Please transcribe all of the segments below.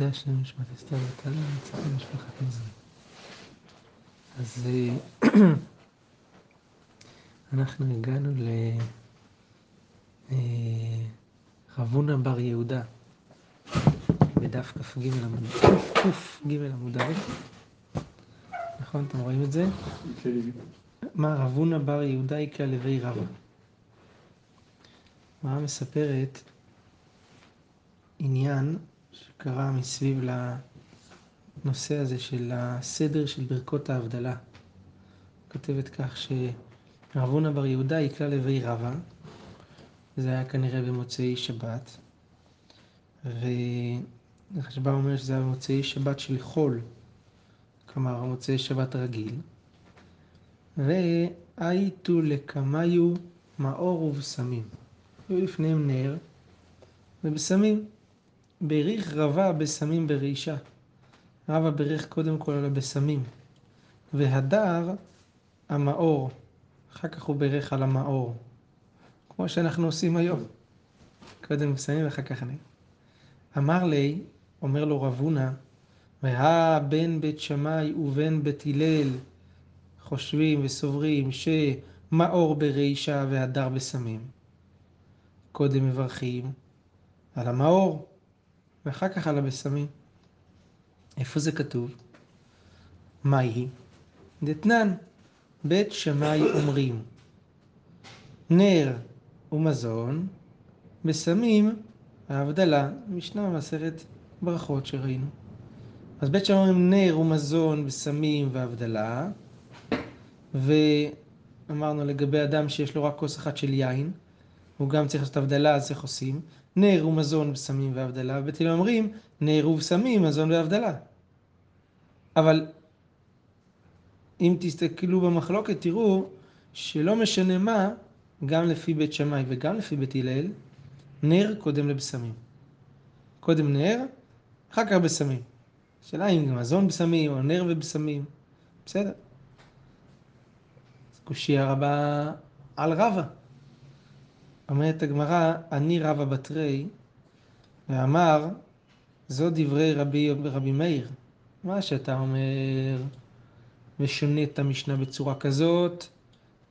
מוקדש למשפט אסתר ותלה, נצטרך למשפחת נזרי. אז אנחנו הגענו לרבונה בר יהודה, בדף כ"ג עמוד, ק"ג עמוד א', נכון? אתם רואים את זה? מה רבונה בר יהודה יקרא לוי רבא. מה מספרת עניין שקרה מסביב לנושא הזה של הסדר של ברכות ההבדלה. כותבת כך שרבונה בר יהודה יקרא לוי רבא, זה היה כנראה במוצאי שבת, וחשבה אומר שזה היה במוצאי שבת של חול, כלומר מוצאי שבת רגיל, והייתו לקמיו מאור ובשמים. היו לפניהם נר ובשמים. בריך רבה בשמים ברישה. רבה בריך קודם כל על הבשמים. והדר המאור. אחר כך הוא ברך על המאור. כמו שאנחנו עושים היום. קודם בשמים ואחר כך נר. אמר לי, אומר לו רב הונא, והא בן בית שמאי ובן בית הלל חושבים וסוברים שמאור ברישה והדר בשמים. קודם מברכים על המאור. ואחר כך על הבשמים. איפה זה כתוב? מהי? דתנן, בית שמאי אומרים, נר ומזון, בשמים ההבדלה, משנה במסכת ברכות שראינו. אז בית שמאי אומרים נר ומזון, בשמים והבדלה, ואמרנו לגבי אדם שיש לו רק כוס אחת של יין, הוא גם צריך לעשות הבדלה, אז איך עושים? נר ומזון בשמים והבדלה, הלל אומרים נר ובשמים, מזון והבדלה. אבל אם תסתכלו במחלוקת תראו שלא משנה מה, גם לפי בית שמאי וגם לפי בית הלל, נר קודם לבשמים. קודם נר, אחר כך בשמים. השאלה אם מזון בשמים או נר ובשמים, בסדר. קושייה רבה על רבה. אומרת הגמרא, אני רבא בתרי, ואמר, זו דברי רבי, רבי מאיר. מה שאתה אומר, ושונה את המשנה בצורה כזאת,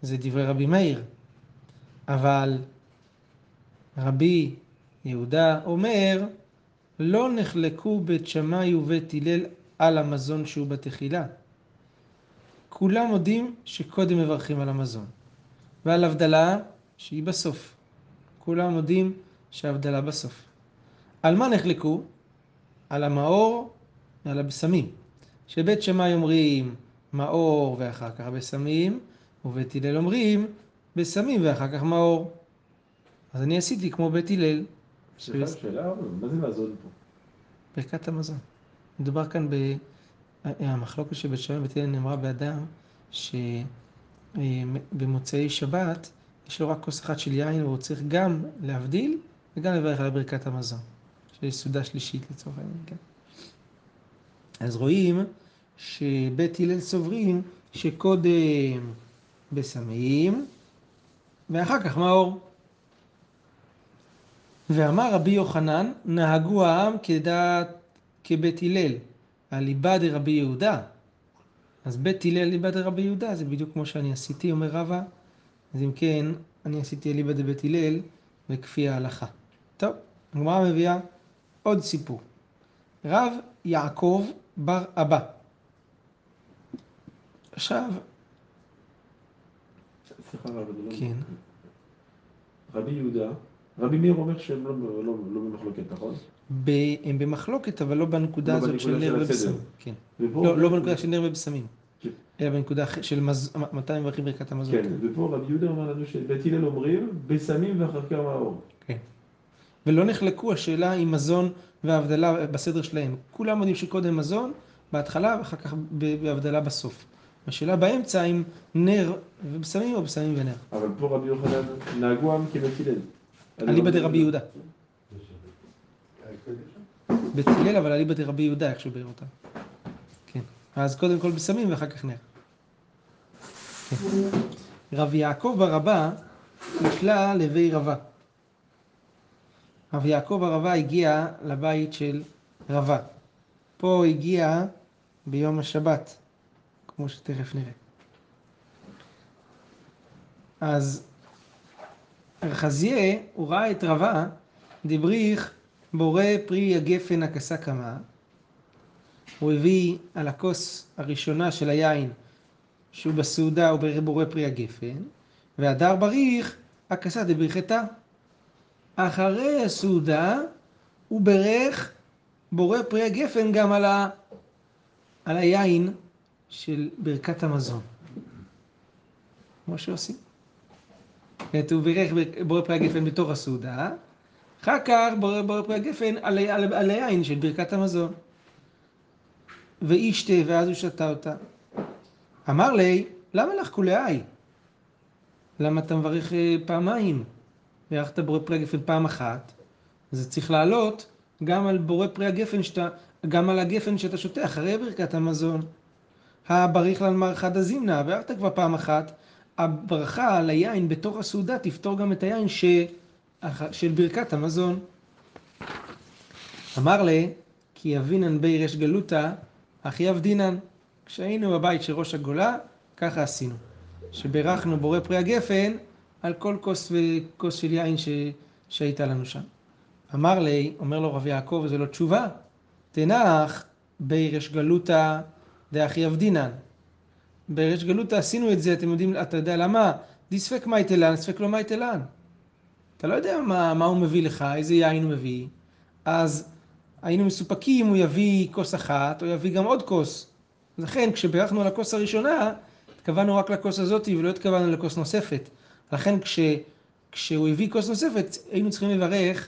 זה דברי רבי מאיר. אבל רבי יהודה אומר, לא נחלקו בית שמאי ובית הלל על המזון שהוא בתחילה. כולם מודים שקודם מברכים על המזון, ועל הבדלה שהיא בסוף. כולם מודים שההבדלה בסוף. על מה נחלקו? על המאור ועל הבשמים. שבית שמאי אומרים מאור ואחר כך הבשמים, ובית הלל אומרים בשמים ואחר כך מאור. אז אני עשיתי כמו בית הלל. סליחה, שאלה, מה זה מזון פה? ברכת המזון. מדובר כאן במחלוקת של בית שמאי ובית הלל נאמרה באדם שבמוצאי שבת יש לו רק כוס אחת של יין, והוא צריך גם להבדיל וגם לברך על ברכת המזון, שיש סעודה שלישית לצורך העניין, כן. אז רואים שבית הלל סוברים שקודם בשמים ואחר כך מאור. ואמר רבי יוחנן, נהגו העם כדעת כבית הלל, הליבה דרבי יהודה. אז בית הלל ליבה דרבי יהודה זה בדיוק כמו שאני עשיתי, אומר רבא, אז אם כן, אני עשיתי אליבא דבית הלל וכפי ההלכה. טוב, הגמרא מביאה עוד סיפור. רב יעקב בר אבא. עכשיו... סליחה רב, אני לא... כן. רבי יהודה, רבי מאיר אומר שהם לא, לא, לא במחלוקת, נכון? ב... הם במחלוקת, אבל לא בנקודה לא הזאת של נר. ובשמים. כן. לא, לא בנקודה של נר ובשמים. אלא בנקודה אחרת של מז... מתי מברכים ברכת המזון. כן, ופה רבי יהודה אומר לנו שבית הלל אומרים בשמים ואחר כך מאור. כן. ולא נחלקו השאלה אם מזון והבדלה בסדר שלהם. כולם יודעים שקודם מזון בהתחלה ואחר כך בהבדלה בסוף. השאלה באמצע אם נר ובשמים או בשמים ונר. אבל פה רבי יוחנן נהגו עם כבית הלל. אליבא דרבי יהודה. בית הלל אבל אליבא דרבי יהודה איך שהוא ביאר אותה. כן. אז קודם כל בשמים ואחר כך נר. רב יעקב אבא נקלע לבי רבה. רב יעקב אבא הגיע לבית של רבה. פה הגיע ביום השבת, כמו שתכף נראה. אז רחזיה, הוא ראה את רבה, דבריך בורא פרי הגפן הכסה קמה. הוא הביא על הכוס הראשונה של היין, שהוא בסעודה, בורא פרי הגפן, והדר בריך הכסה דבריכתה. אחרי הסעודה הוא ברך בורא פרי הגפן גם על, ה... על היין של ברכת המזון. כמו שעושים. הוא בירך בורא פרי הגפן בתור הסעודה, אחר כך בורא, בורא פרי הגפן על, על, על היין של ברכת המזון. וישתה, ואז הוא שתה אותה. אמר לי, למה לך כולי? למה אתה מברך אה, פעמיים? בירכת בורא פרי הגפן פעם אחת, זה צריך לעלות גם על בורא פרי הגפן שאתה, גם על הגפן שאתה שותה אחרי ברכת המזון. הבריך לנמר חד הזימנה, כבר פעם אחת, הברכה על היין בתוך הסעודה תפתור גם את היין ש... של ברכת המזון. אמר לי, כי יבינן בי רש גלותה, אך יבדינן. כשהיינו בבית של ראש הגולה, ככה עשינו. שברכנו בורא פרי הגפן על כל כוס וכוס של יין ש... שהייתה לנו שם. אמר לי, אומר לו רב יעקב, זה לא תשובה, תנח בי רש גלותה דאחי יבדינן. בריש גלותא עשינו את זה, אתם יודעים, אתה יודע למה? די ספק מי תלן, ספק לא מי תלן. אתה לא יודע מה, מה הוא מביא לך, איזה יין הוא מביא. אז היינו מסופקים, הוא יביא כוס אחת, או יביא גם עוד כוס. לכן, כשבירכנו על הכוס הראשונה, התכוונו רק לכוס הזאת ולא התכוונו לכוס נוספת. לכן, כש, כשהוא הביא כוס נוספת, היינו צריכים לברך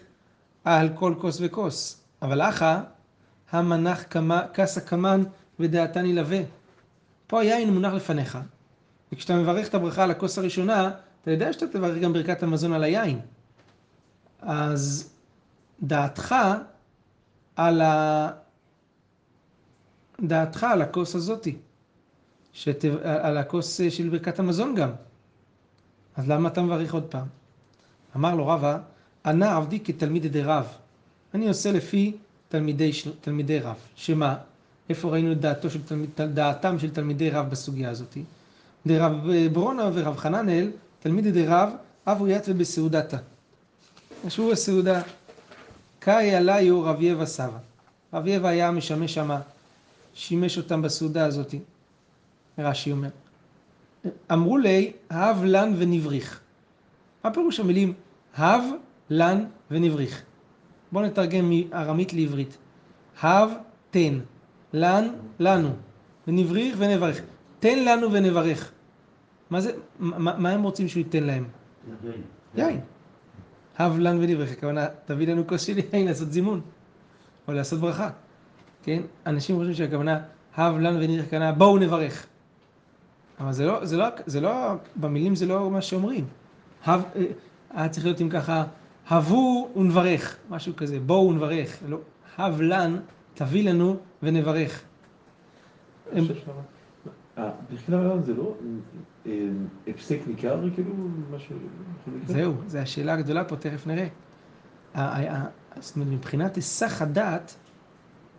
על כל כוס וכוס. אבל אחא, המנח כסה קמן ודעתן ילווה. פה היין מונח לפניך, וכשאתה מברך את הברכה על הכוס הראשונה, אתה יודע שאתה תברך גם ברכת המזון על היין. אז דעתך על ה... דעתך על הכוס הזאתי, שת... על הכוס של ברכת המזון גם. אז למה אתה מברך עוד פעם? אמר לו רבא, ענה עבדי כתלמיד ידי רב. אני עושה לפי תלמידי, תלמידי רב. שמה? איפה ראינו את של תלמיד, דעתם של תלמידי רב בסוגיה הזאת? דרב ברונה ורב חננאל, תלמידי דרב, אבו יתווה בסעודתה. ישבו בסעודה. קאי עליו רב יבא סבא. רב יבא היה משמש שמה, שימש אותם בסעודה הזאת. רש"י אומר. אמרו לי, הב לן ונבריך. מה פירוש המילים הב, לן ונבריך? בואו נתרגם מארמית לעברית. הב, תן. לן, לנו, ונבריך ונברך. תן לנו ונברך. מה זה, מה, מה הם רוצים שהוא ייתן להם? יין. הב לן ונברך, הכוונה, תביא לנו כוס של יין לעשות זימון, או לעשות ברכה. כן? אנשים חושבים שהכוונה, הב ונברך, הכוונה, בואו נברך. אבל זה לא, זה לא, זה לא, במילים זה לא מה שאומרים. הב, אה, היה צריך להיות אם ככה, הבו ונברך, משהו כזה, בואו נברך. לא, הב לן, תביא לנו ונברך. בתחילת הרעיון זה לא אה, הפסק ניכר, כאילו, מה ש... זהו, זו השאלה הגדולה פה, תכף נראה. זאת אומרת, מבחינת היסח הדעת,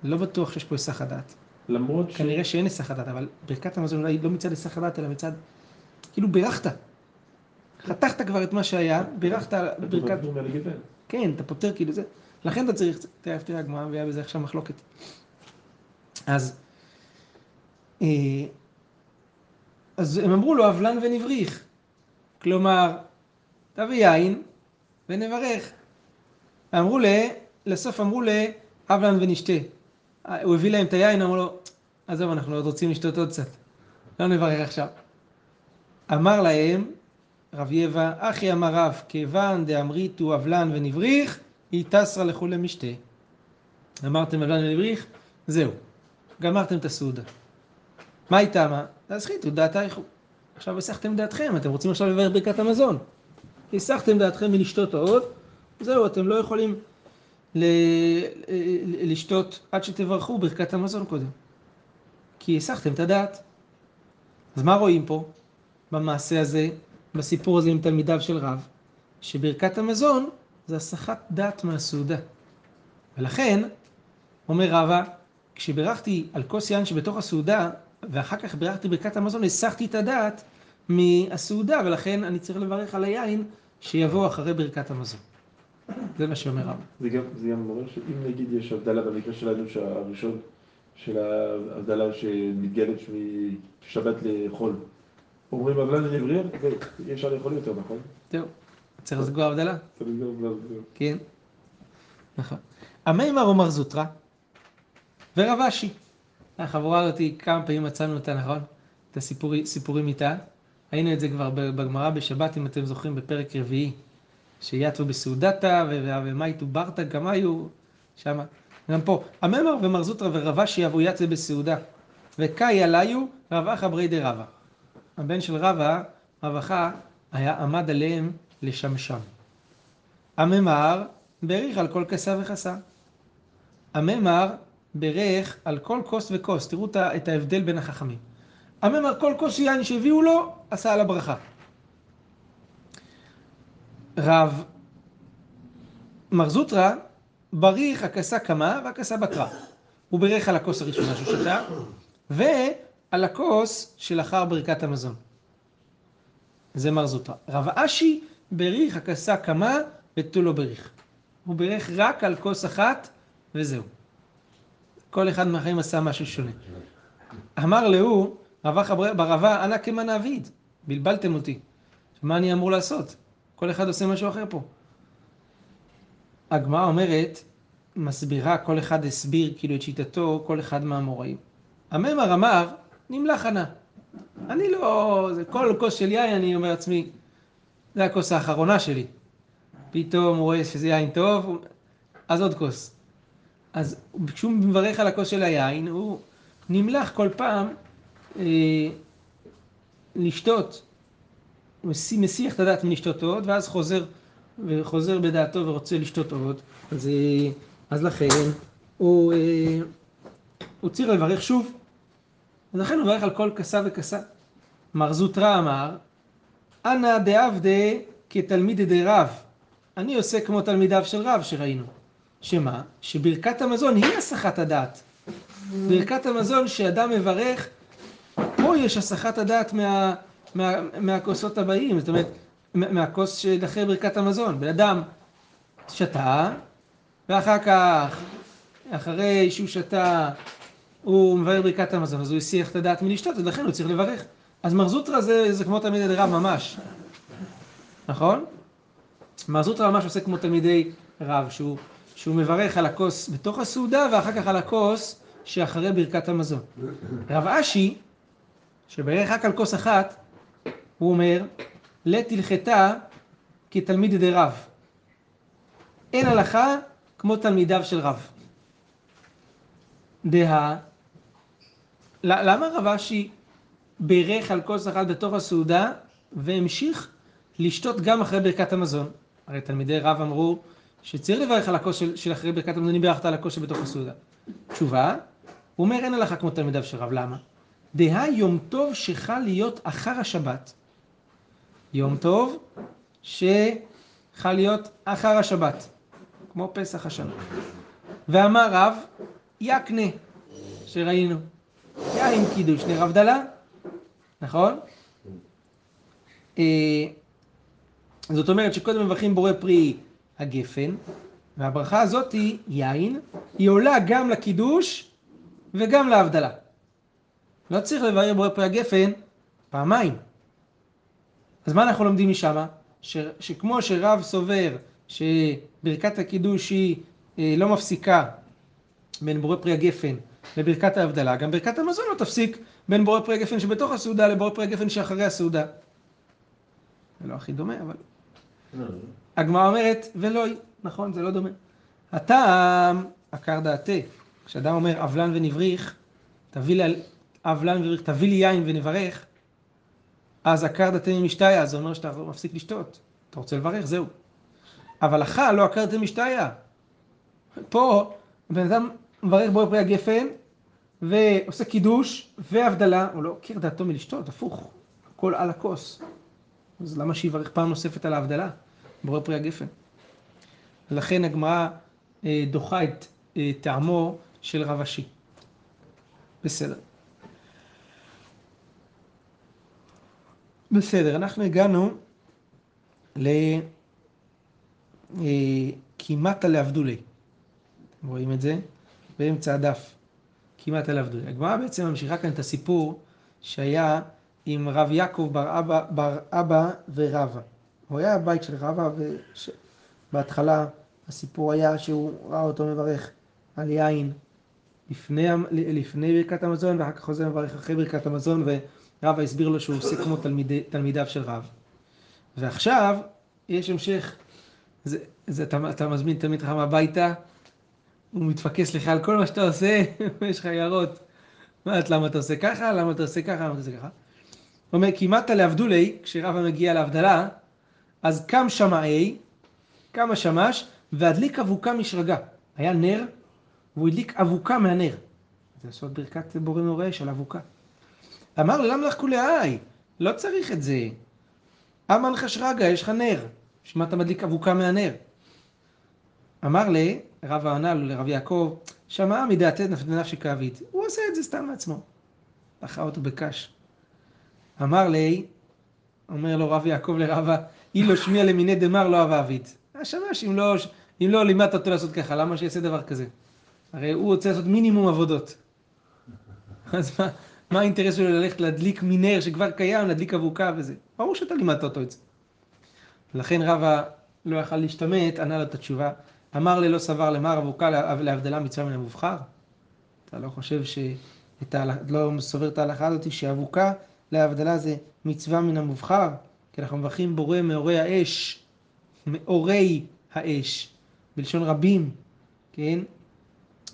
לא בטוח שיש פה היסח הדעת. למרות ש... כנראה שאין היסח הדעת, אבל ברכת המזון אולי לא מצד היסח הדעת, אלא מצד... כאילו בירכת. חתכת כבר את מה שהיה, בירכת על ברכת... כן, אתה פותר כאילו זה. לכן אתה צריך, תכף תראה, הגמרא מביאה בזה עכשיו מחלוקת. אז, אה, אז הם אמרו לו, אבלן ונבריך. כלומר, תביא יין ונברך. אמרו ל... לסוף אמרו ל... אבלן ונשתה. הוא הביא להם את היין, אמרו לו, עזוב, אנחנו עוד רוצים לשתות עוד קצת. לא נברך עכשיו. אמר להם, רב יבא, אחי אמר רב, כיוון דאמריתו אבלן ונבריך, היא טסרה לכולי משתה. אמרתם אבלן ונבריך, זהו. גמרתם את הסעודה. מה איתה מה? להסחיתו דעתייך. עכשיו הסחתם דעתכם, אתם רוצים עכשיו לברך ברכת המזון. הסחתם דעתכם מלשתות עוד, זהו, אתם לא יכולים ל... לשתות עד שתברכו ברכת המזון קודם. כי הסחתם את הדעת. אז מה רואים פה, במעשה הזה, בסיפור הזה עם תלמידיו של רב? שברכת המזון זה הסחת דעת מהסעודה. ולכן, אומר רבא, כשבירכתי על כוס יין שבתוך הסעודה, ואחר כך בירכתי ברכת המזון, הסחתי את הדעת מהסעודה, ולכן אני צריך לברך על היין שיבוא אחרי ברכת המזון. זה מה שאומר רבא. זה גם, זה גם אומר שאם נגיד יש הבדלה במקרה שלנו שהראשון של ההבדלה שמתגלת משבת לחול, אומרים הבדלה לבריר, ואי אפשר לאכול יותר, נכון? זהו, צריך לסגור הבדלה. צריך לסגור הבדלה. כן, נכון. המימר אומר זוטרא ורב אשי. החבורה הזאת, כמה פעמים מצאנו אותה, נכון? את הסיפורים איתה. ראינו את זה כבר בגמרא בשבת, אם אתם זוכרים, בפרק רביעי. שיתו בסעודתה, ומה איתו ברתא, גם היו שם. גם פה, הממר ומר זוטרא ורבה שיבו יצא בסעודה. וקאי עליו רב אחא ברי דרבה. הבן של רבה, רב אחא, היה עמד עליהם לשמשם. הממר בריך על כל כסה וכסה. הממר ברך על כל כוס וכוס. תראו את ההבדל בין החכמים. הממר כל כוס יין שהביאו לו, עשה על הברכה. רב מר זוטרא בריך הכסה קמה והכסה בקרה. הוא בירך על הכוס הראשונה שהוא שתה, ועל הכוס שלאחר ברכת המזון. זה מר זוטרא. רב אשי בריך הכסה קמה ותו לא בריך. הוא בירך רק על כוס אחת וזהו. כל אחד מהחיים עשה משהו שונה. אמר להו, רבך ברבה, אנא כמא נעביד, בלבלתם אותי. מה אני אמור לעשות? כל אחד עושה משהו אחר פה. הגמרא אומרת, מסבירה, כל אחד הסביר כאילו את שיטתו, כל אחד מהאמוראים. הממר אמר, נמלח ענה. אני לא, זה כל כוס של יין, אני אומר לעצמי, זה הכוס האחרונה שלי. פתאום הוא רואה שזה יין טוב, אז עוד כוס. אז כשהוא מברך על הכוס של היין, הוא נמלח כל פעם אה, לשתות. מסיח את הדעת מלשתות עוד, ואז חוזר, וחוזר בדעתו ורוצה לשתות עוד. אז, אה, אז לכן הוא, אה, הוא צריך לברך שוב. אז לכן הוא מברך על כל כסה וכסה. מר זוטרא אמר, אנא דעבדי כתלמיד דרב. אני עושה כמו תלמידיו של רב שראינו. שמה? שברכת המזון היא הסחת הדעת. ברכת המזון שאדם מברך, פה יש הסחת הדעת מה, מה, מהכוסות הבאים, זאת אומרת, מהכוס של אחרי ברכת המזון. בן אדם שתה, ואחר כך, אחרי שהוא שתה, הוא מברך ברכת המזון, אז הוא הסיח את הדעת מלשתות, ולכן הוא צריך לברך. אז מרזוטרה זה, זה כמו תלמידי רב ממש, נכון? מרזוטרה ממש עושה כמו תלמידי רב, שהוא שהוא מברך על הכוס בתוך הסעודה ואחר כך על הכוס שאחרי ברכת המזון. רב אשי, שברך רק על כוס אחת, הוא אומר, לתלכתה כתלמיד ידי רב. אין הלכה כמו תלמידיו של רב. דה... למה רב אשי בירך על כוס אחת בתוך הסעודה והמשיך לשתות גם אחרי ברכת המזון? הרי תלמידי רב אמרו שצריך לברך על הכוס של, של אחרי ברכת המזון, בירכת על הכוס שבתוך הסעודה. תשובה, הוא אומר אין הלכה כמו תלמידיו של רב, למה? דהה יום טוב שחל להיות אחר השבת. יום טוב שחל להיות אחר השבת, כמו פסח השנה. ואמר רב, יקנה, שראינו, יין קידוש לרב דלה, נכון? אה, זאת אומרת שקודם מברכים בורא פרי הגפן, והברכה הזאת היא יין, היא עולה גם לקידוש וגם להבדלה. לא צריך לבאר בורא פרי הגפן פעמיים. אז מה אנחנו לומדים משם? ש, שכמו שרב סובר שברכת הקידוש היא אה, לא מפסיקה בין בורא פרי הגפן לברכת ההבדלה, גם ברכת המזון לא תפסיק בין בורא פרי הגפן שבתוך הסעודה לבורא פרי הגפן שאחרי הסעודה. זה לא הכי דומה, אבל... לא, לא. הגמרא אומרת, ולא היא, נכון, זה לא דומה. הטעם, עקר דעתה. כשאדם אומר אבלן ונבריך, תביא לי אבלן ונבריך, תביא לי יין ונברך, אז עקר דעתה ממשתיה, זה אומר שאתה מפסיק לשתות. אתה רוצה לברך, זהו. אבל אכל לא עקר דעתה משתיה. פה, בן אדם מברך בו פרי הגפן, ועושה קידוש והבדלה, הוא לא עקר דעתו מלשתות, הפוך, הכל על הכוס. אז למה שיברך פעם נוספת על ההבדלה? בורא פרי הגפן. לכן הגמרא אה, דוחה את אה, טעמו של רב אשי. בסדר. בסדר, אנחנו הגענו לכמעט לעבדולי. רואים את זה? באמצע הדף. כמעט לעבדולי. הגמרא בעצם ממשיכה כאן את הסיפור שהיה עם רב יעקב בר אבא, בר אבא ורבא. הוא היה הבית של רבא, ובהתחלה הסיפור היה שהוא ראה אותו מברך על יין לפני, לפני ברכת המזון, ואחר כך חוזר מברך אחרי ברכת המזון, ורבא הסביר לו שהוא עושה כמו תלמידי, תלמידיו של רב. ועכשיו יש המשך, זה, זה, אתה, אתה מזמין תלמיד חכם הביתה, הוא מתפקס לך על כל מה שאתה עושה, יש לך הערות. מה, למה אתה עושה ככה? למה אתה עושה ככה? למה אתה עושה ככה? הוא אומר, כמעט לעבדולי, כשרבא מגיע להבדלה, אז קם שמאי, קם השמש, והדליק אבוקה משרגה. היה נר, והוא הדליק אבוקה מהנר. זה לעשות ברכת בורא מורש על אבוקה. אמר לו, למה לך כולי? לא צריך את זה. אמר לך שרגא, יש לך נר. מה אתה מדליק אבוקה מהנר? אמר לי, רב ענה לו לרב יעקב, שמע מדעתי נפשי כאבית. הוא עושה את זה סתם מעצמו. דחה אותו בקש. אמר לי, אומר לו רב יעקב לרבה, אילו שמיע למיני דמר לא אהבה אבית. השמש, אם לא, אם לא לימדת אותו לעשות ככה, למה שיעשה דבר כזה? הרי הוא רוצה לעשות מינימום עבודות. אז מה, מה האינטרס שלו ללכת להדליק מנר שכבר קיים, להדליק אבוקה וזה? ברור שאתה לימדת אותו את זה. לכן רבא לא יכל להשתמט, ענה לו את התשובה. אמר לי לא סבר למר אבוקה להבדלה מצווה מן המובחר? אתה לא חושב ש... לא סובר את ההלכה הזאת שאבוקה להבדלה זה מצווה מן המובחר? כי אנחנו מברכים בורא מאורי האש, מאורי האש, בלשון רבים, כן?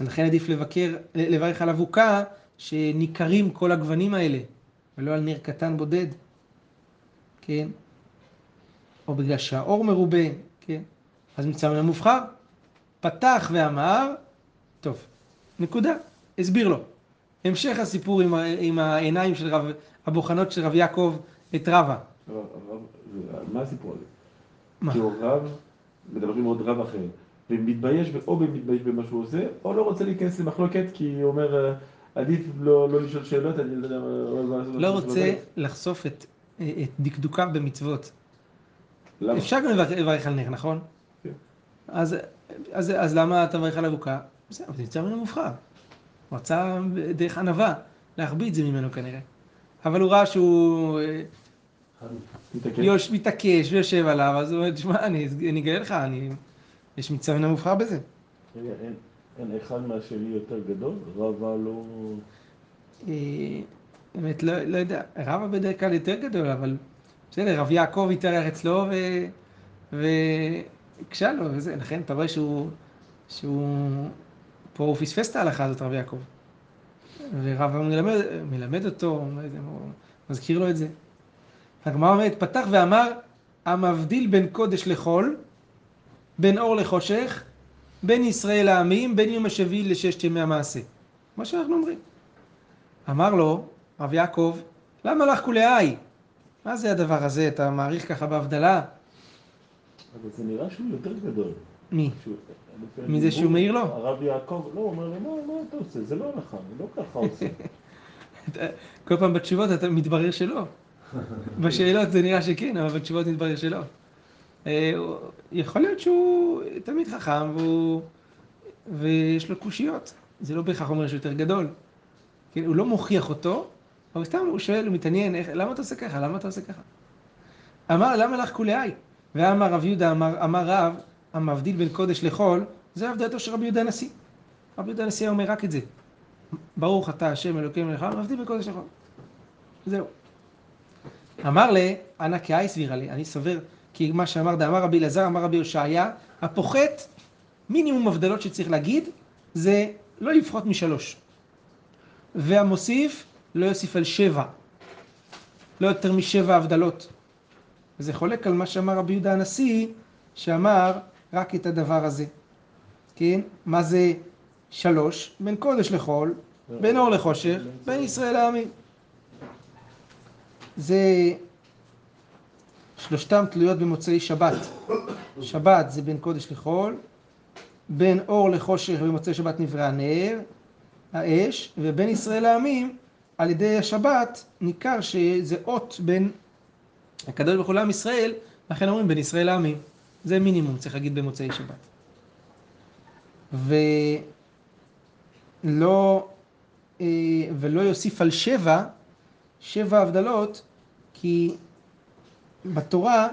לכן עדיף לבקר, לברך על אבוקה שניכרים כל הגוונים האלה, ולא על נר קטן בודד, כן? או בגלל שהאור מרובה, כן? אז מצווה מן המובחר. פתח ואמר, טוב, נקודה, הסביר לו. המשך הסיפור עם, עם העיניים של רב, הבוחנות של רב יעקב את רבא. מה הסיפור הזה? מה? כי הוא רב, מדברים עוד רב אחר, ומתבייש, או מתבייש במה שהוא עושה, או לא רוצה להיכנס למחלוקת, כי הוא אומר, עדיף לא, לא לשאול שאלות, אני לא יודע מה. לא רוצה לחשוף את, דקדוקיו במצוות. למה? אפשר גם לברך על נר, נכון? כן. אז, אז, אז למה אתה מברך על אבוקה? בסדר, זה נמצא ממנו מובחר. הוא רצה דרך ענווה להחביא את זה ממנו כנראה. אבל הוא ראה שהוא אה, יוש, מתעקש ויושב עליו, אז הוא אומר, תשמע, אני, אני אגלה לך, אני, יש מצווה מן המובחר בזה. רגע, אין, אין אחד מהשני יותר גדול? רבא לא... אה, באמת, לא, לא יודע, רבא בדרך כלל יותר גדול, אבל בסדר, רב יעקב התארח אצלו והקשה לו וזה, לכן אתה רואה שהוא, שהוא, פה הוא פספס את ההלכה הזאת, רב יעקב. ורב מלמד, מלמד אותו, מזכיר לו את זה. הגמרא אומרת, פתח ואמר, המבדיל בין קודש לחול, בין אור לחושך, בין ישראל לעמים, בין יום השביעי לששת ימי המעשה. מה שאנחנו אומרים. אמר לו, רב יעקב, למה לך כולי מה זה הדבר הזה? אתה מעריך ככה בהבדלה? אבל זה נראה שהוא יותר גדול. מי? מזה שהוא מעיר לו? הרב יעקב, לא, הוא אומר לי, מה, אתה עושה? זה לא אני לא ככה עושה. כל פעם בתשובות אתה מתברר שלא. בשאלות זה נראה שכן, אבל בתשובות מתברר שלא. אה, יכול להיות שהוא תמיד חכם והוא... ויש לו קושיות. זה לא בהכרח אומר שהוא יותר גדול. כן, הוא לא מוכיח אותו, אבל סתם הוא שואל, הוא מתעניין, איך, למה אתה עושה ככה? למה אתה עושה ככה? אמר, למה לך כולי? ואמר רב יהודה, אמר, אמר רב, המבדיל בין קודש לחול, זה עבדתו של רבי יהודה הנשיא. רבי יהודה הנשיא אומר רק את זה. ברוך אתה השם אלוקים מלך מבדיל בין קודש לחול. זהו. אמר לי, אנא כאי סבירה לי, אני סובר, כי מה שאמר דאמר רבי אלעזר, אמר רבי הושעיה, הפוחת, מינימום הבדלות שצריך להגיד, זה לא לפחות משלוש. והמוסיף, לא יוסיף על שבע. לא יותר משבע הבדלות. וזה חולק על מה שאמר רבי יהודה הנשיא, שאמר רק את הדבר הזה. כן? מה זה שלוש? בין קודש לחול, בין אור לחושך, בין ישראל לעמים. זה שלושתם תלויות במוצאי שבת. שבת זה בין קודש לחול, בין אור לחושך במוצאי שבת נברא הנר, האש, ובין ישראל לעמים, על ידי השבת, ניכר שזה אות בין הקדוש ברוך הוא לעם ישראל, לכן אומרים בין ישראל לעמים. זה מינימום, צריך להגיד במוצאי שבת. ולא, אה, ולא יוסיף על שבע, שבע הבדלות, כי בתורה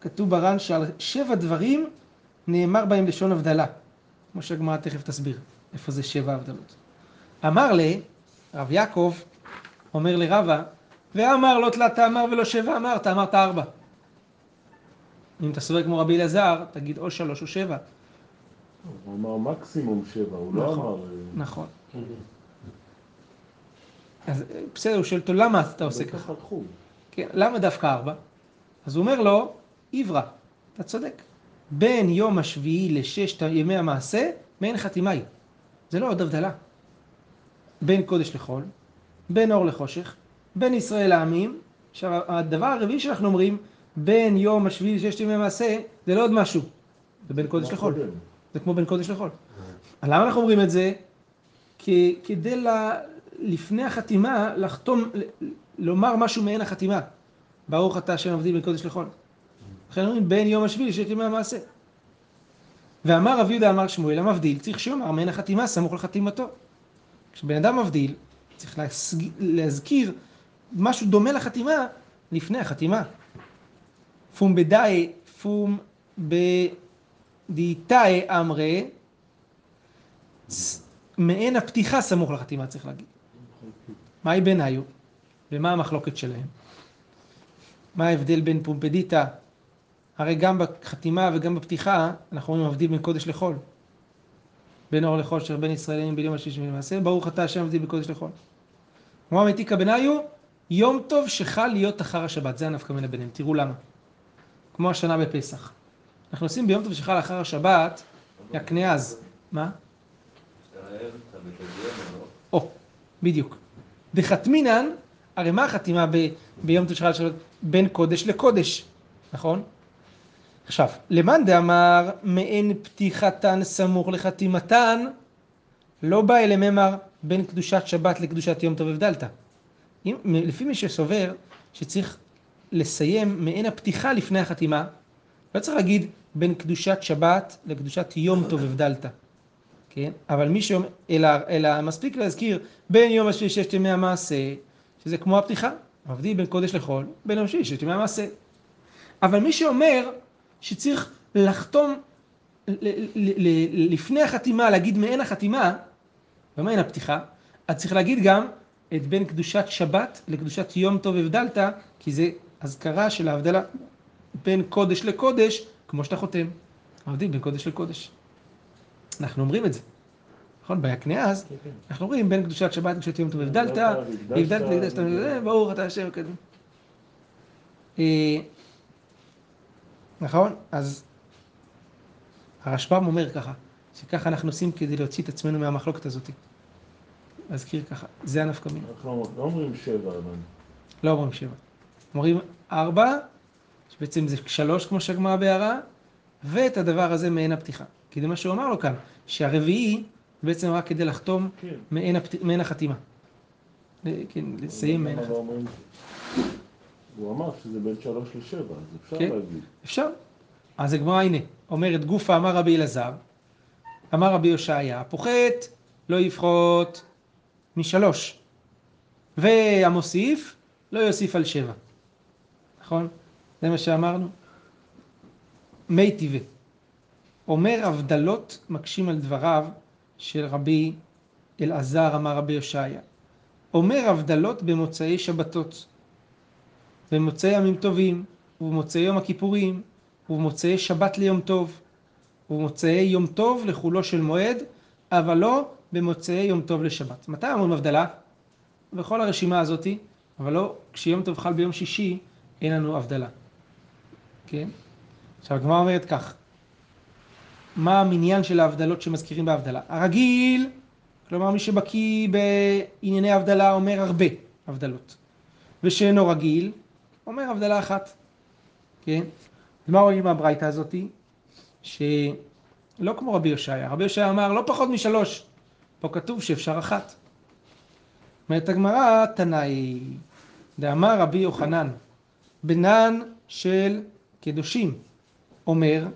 כתוב בר"ן שעל שבע דברים נאמר בהם לשון הבדלה. כמו שהגמרא תכף תסביר איפה זה שבע הבדלות. אמר לי, רב יעקב אומר לרבה, ואמר לא תלת אמר ולא שבע אמרת, אמרת ארבע. אם אתה סובר כמו רבי אלעזר, תגיד או שלוש או שבע. הוא אמר מקסימום שבע, הוא לא נכון, אמר... אה, נכון. אז אה, בסדר, הוא שואל אותו, למה אתה עושה ככה? כן, למה דווקא ארבע? אז הוא אומר לו, עברה, אתה צודק. בין יום השביעי לששת ימי המעשה, מעין חתימה היא. זה לא עוד הבדלה. בין קודש לחול, בין אור לחושך, בין ישראל לעמים. עכשיו, הדבר הרביעי שאנחנו אומרים, בין יום השביעי לששת ימי המעשה, זה לא עוד משהו. זה בין קודש לחול. קודם? זה כמו בין קודש לחול. למה אנחנו אומרים את זה? כי כדי ל... לפני החתימה לחתום, לומר משהו מעין החתימה. ברוך אתה השם מבדיל בין קודש לחול. לכן אומרים בין יום השביעי לשת ימי המעשה. ואמר רב יהודה אמר שמואל המבדיל צריך שיאמר מעין החתימה סמוך לחתימתו. כשבן אדם מבדיל צריך. להזכיר משהו דומה לחתימה לפני החתימה. פום בדאי פום בדיתאי אמרי מעין הפתיחה סמוך לחתימה צריך להגיד. מהי ביניו ומה המחלוקת שלהם? מה ההבדל בין פומפדיטה? הרי גם בחתימה וגם בפתיחה אנחנו אומרים מבדיל בין קודש לחול. בין אור לחול אשר בין ישראלים בין יום השישי ולמעשה ברוך אתה השם מבדיל בין קודש לחול. כמו המתיקה ביניו יום טוב שחל להיות אחר השבת זה הנפקא מינה ביניהם תראו למה. כמו השנה בפסח. אנחנו עושים ביום טוב שחל אחר השבת יקנה אז. מה? או, בדיוק. דחתמינן, הרי מה החתימה ב, ביום שחל שבת? בין קודש לקודש, נכון? עכשיו, למאן דאמר מעין פתיחתן סמוך לחתימתן, לא בא אלה ממר בין קדושת שבת לקדושת יום טוב הבדלת. אם, לפי מי שסובר שצריך לסיים מעין הפתיחה לפני החתימה, לא צריך להגיד בין קדושת שבת לקדושת יום טוב הבדלת. כן? אבל מי שאומר, אלא, אלא מספיק להזכיר בין יום השביעי ששת ימי המעשה, שזה כמו הפתיחה, מבדיל בין קודש לחול, בין יום השביעי ששת ימי המעשה. אבל מי שאומר שצריך לחתום לפני החתימה, להגיד מעין החתימה, ומעין הפתיחה, אז צריך להגיד גם את בין קדושת שבת לקדושת יום טוב הבדלת, כי זה אזכרה של ההבדלה בין קודש לקודש, כמו שאתה חותם. מבדיל בין קודש לקודש. אנחנו אומרים את זה. נכון? ביקנה אז, כן, כן. אנחנו אומרים בין קדושת שבת לקדושת יום טוב הבדלת, הבדלת והקדשת. ברוך אתה השם הקדום. אה, נכון? אז הרשב"ם אומר ככה, שככה אנחנו עושים כדי להוציא את עצמנו מהמחלוקת הזאת. להזכיר ככה, זה הנפקא מינה. אנחנו לא אומרים שבע, אבל... לא אומרים שבע. אומרים ארבע, שבעצם זה שלוש כמו שהגמרא בהערה, ואת הדבר הזה מעין הפתיחה. כי זה מה שהוא אמר לו כאן, שהרביעי בעצם רק כדי לחתום כן. מעין, הפת... מעין החתימה. ל- כן, לסיים מעין לא החתימה. הוא אמר שזה בין שלוש לשבע, אז אפשר כן. להגיד. אפשר. אז הגמרא הנה, אומרת גופה אמר רבי אלעזר, אמר רבי הושעיה, פוחת לא יפחות משלוש, והמוסיף לא יוסיף על שבע. נכון? זה מה שאמרנו. מי טבעי. אומר הבדלות מקשים על דבריו של רבי אלעזר אמר רבי הושעיה. אומר הבדלות במוצאי שבתות, במוצאי ימים טובים, ובמוצאי יום הכיפורים, ובמוצאי שבת ליום טוב, ובמוצאי יום טוב לחולו של מועד, אבל לא במוצאי יום טוב לשבת. מתי אומרים הבדלה? בכל הרשימה הזאתי, אבל לא כשיום טוב חל ביום שישי, אין לנו הבדלה. כן? עכשיו הגמרא אומרת כך, מה המניין של ההבדלות שמזכירים בהבדלה? הרגיל, כלומר מי שבקיא בענייני הבדלה אומר הרבה הבדלות, ושאינו רגיל, אומר הבדלה אחת. כן? ומה רואים מהברייתא הזאתי? שלא כמו רבי יושעיה, רבי יושעיה אמר לא פחות משלוש, פה כתוב שאפשר אחת. אומרת הגמרא, תנאי, דאמר רבי יוחנן, בנן של קדושים, אומר,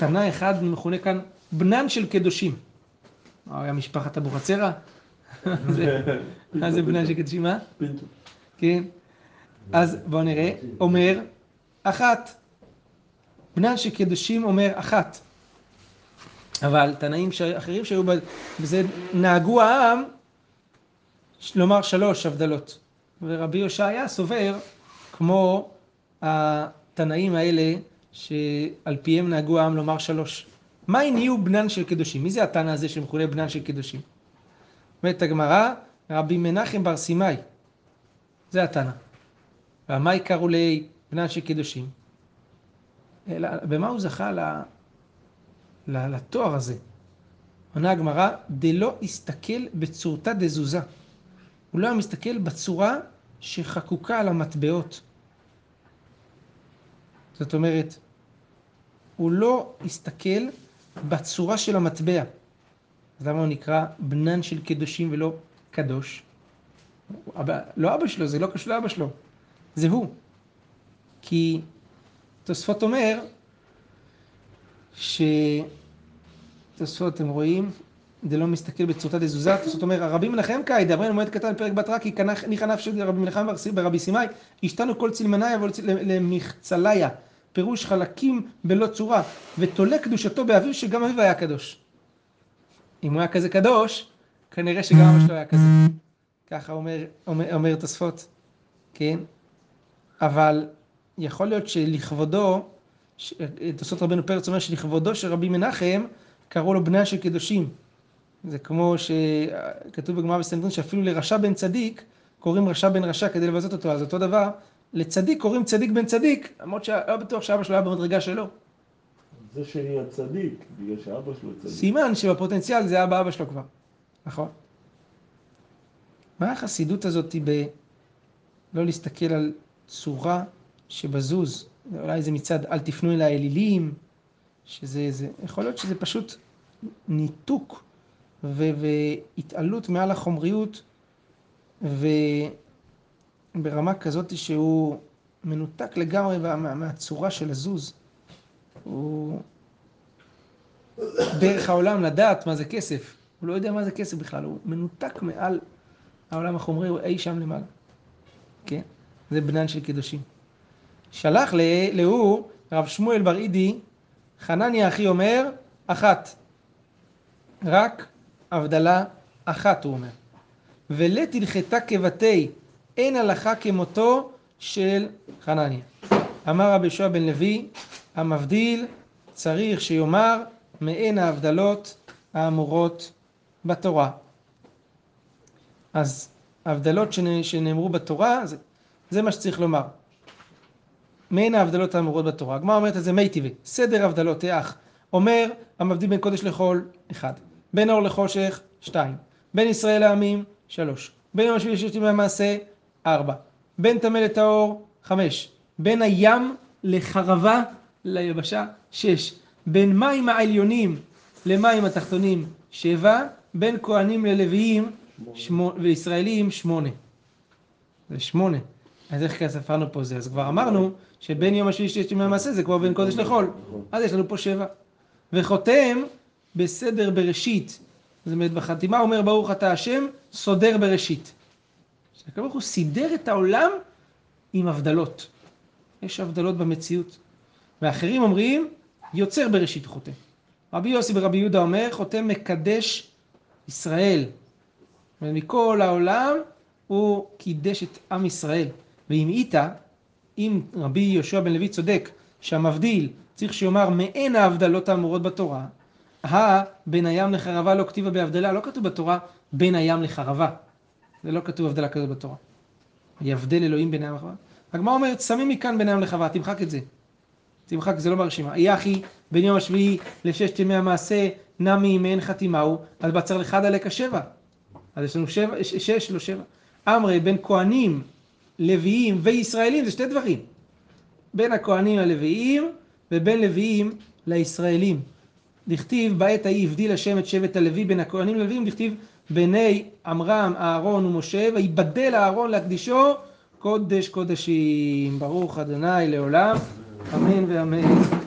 תנא אחד מכונה כאן בנן של קדושים. מה היה משפחת אבוחצירא? מה זה בנן של קדושים? מה? פינטו. כן. אז בואו נראה, אומר אחת. בנן של קדושים אומר אחת. אבל תנאים אחרים שהיו בזה, נהגו העם לומר שלוש הבדלות. ורבי יושעיה סובר, כמו התנאים האלה, שעל פיהם נהגו העם לומר שלוש. מה הניעו בנן של קדושים? מי זה התנא הזה שמכונה בנן של קדושים? אומרת הגמרא, רבי מנחם בר סימאי. זה התנא. והמאי קראו לי בנן של קדושים? אלא, במה הוא זכה ל... ל- לתואר הזה? עונה הגמרא, דלא הסתכל בצורתא דזוזה. הוא לא היה מסתכל בצורה שחקוקה על המטבעות. זאת אומרת, הוא לא הסתכל בצורה של המטבע. אז למה הוא נקרא בנן של קדושים ולא קדוש? אבא, לא אבא שלו, זה לא קשור לאבא שלו, זה הוא. כי תוספות אומר ש... תוספות, אתם רואים? זה לא מסתכל בצורתא דזוזה, תוספות אומר, הרבי מנחם קאי, דברינו מועד קטן פרק בת רקי, ניחא נפשי רבי מנחם ברבי סימאי, השתנו כל צלמניה למחצליה, פירוש חלקים בלא צורה, ותולה קדושתו באביו שגם אביו היה קדוש. אם הוא היה כזה קדוש, כנראה שגם אבא שלו היה כזה. ככה אומר, אומר, אומר תוספות, כן? אבל יכול להיות שלכבודו, תוספות רבנו פרץ אומר שלכבודו של רבי מנחם, קראו לו בניה של קדושים. זה כמו שכתוב בגמרא בסנדרין שאפילו לרשע בן צדיק קוראים רשע בן רשע כדי לבזות אותו, אז אותו דבר, לצדיק קוראים צדיק בן צדיק, למרות שלא בטוח שאבא שלו היה במדרגה שלו. זה שיהיה צדיק, בגלל שאבא שלו צדיק. סימן שבפוטנציאל זה היה באבא שלו כבר, נכון? מה החסידות הזאת ב... לא להסתכל על צורה שבזוז? אולי זה מצד אל תפנו אל האלילים, שזה זה... יכול להיות שזה פשוט ניתוק ו... והתעלות מעל החומריות וברמה כזאת שהוא מנותק לגמרי מה... מהצורה של הזוז. הוא דרך העולם לדעת מה זה כסף. הוא לא יודע מה זה כסף בכלל, הוא מנותק מעל העולם החומרי, הוא אי שם למעלה. כן? זה בנן של קדושים. שלח להוא, רב שמואל בר אידי, חנניה אחי אומר, אחת. רק הבדלה אחת, הוא אומר. ולית כבתי, אין הלכה כמותו של חנניה. אמר רבי יהושע בן לוי, המבדיל צריך שיאמר מעין ההבדלות האמורות בתורה. אז ההבדלות שנ- שנאמרו בתורה, זה, זה מה שצריך לומר. מעין ההבדלות האמורות בתורה. הגמרא אומרת את זה מי טבעי, סדר הבדלות, האח. אומר המבדיל בין קודש לחול, אחד. בין אור לחושך, שתיים. בין ישראל לעמים, שלוש. בין יום השביעי לששת ימי המעשה, ארבע. בין טמא לטהור, חמש. בין הים לחרבה, ליבשה, שש. בין מים העליונים למים התחתונים, שבע. בין כהנים ללוויים וישראלים, שמונה. זה שמונה. אז איך ספרנו פה זה? אז כבר אמרנו שבין יום השביעי לששת ימי המעשה זה כבר בין קודש לחול. אז יש לנו פה שבע. וחותם בסדר בראשית. זאת אומרת, בחתימה אומר ברוך אתה השם, סודר בראשית. שהקדוש ברוך הוא סידר את העולם עם הבדלות. יש הבדלות במציאות. ואחרים אומרים, יוצר בראשית חותם. רבי יוסי ורבי יהודה אומר, חותם מקדש ישראל. ומכל העולם הוא קידש את עם ישראל. ואם איתה, אם רבי יהושע בן לוי צודק, שהמבדיל צריך שיאמר מעין ההבדלות האמורות בתורה, הא בין הים לחרבה לא כתיבה בהבדלה, לא כתוב בתורה בין הים לחרבה. זה לא כתוב הבדלה כזאת בתורה. יבדל אלוהים בין הים לחרבה. הגמרא אומרת, שמים מכאן בין הים לחרבה, תמחק את זה. תמחק, זה לא ברשימה. יחי בין יום השביעי לששת ימי המעשה, נמי מעין חתימה הוא, אז בצר לך דלק השבע. אז יש לנו שבע, ש- שש, לא שבע. אמרי, בין כהנים, לוויים וישראלים, זה שתי דברים. בין הכהנים הלוויים ובין לוויים לישראלים. דכתיב בעת ההיא הבדיל השם את שבט הלוי בין הכהנים ללווים, דכתיב בני עמרם, אהרון ומשה, ויבדל אהרון להקדישו קודש קודשים. ברוך אדוני לעולם, אמן ואמן.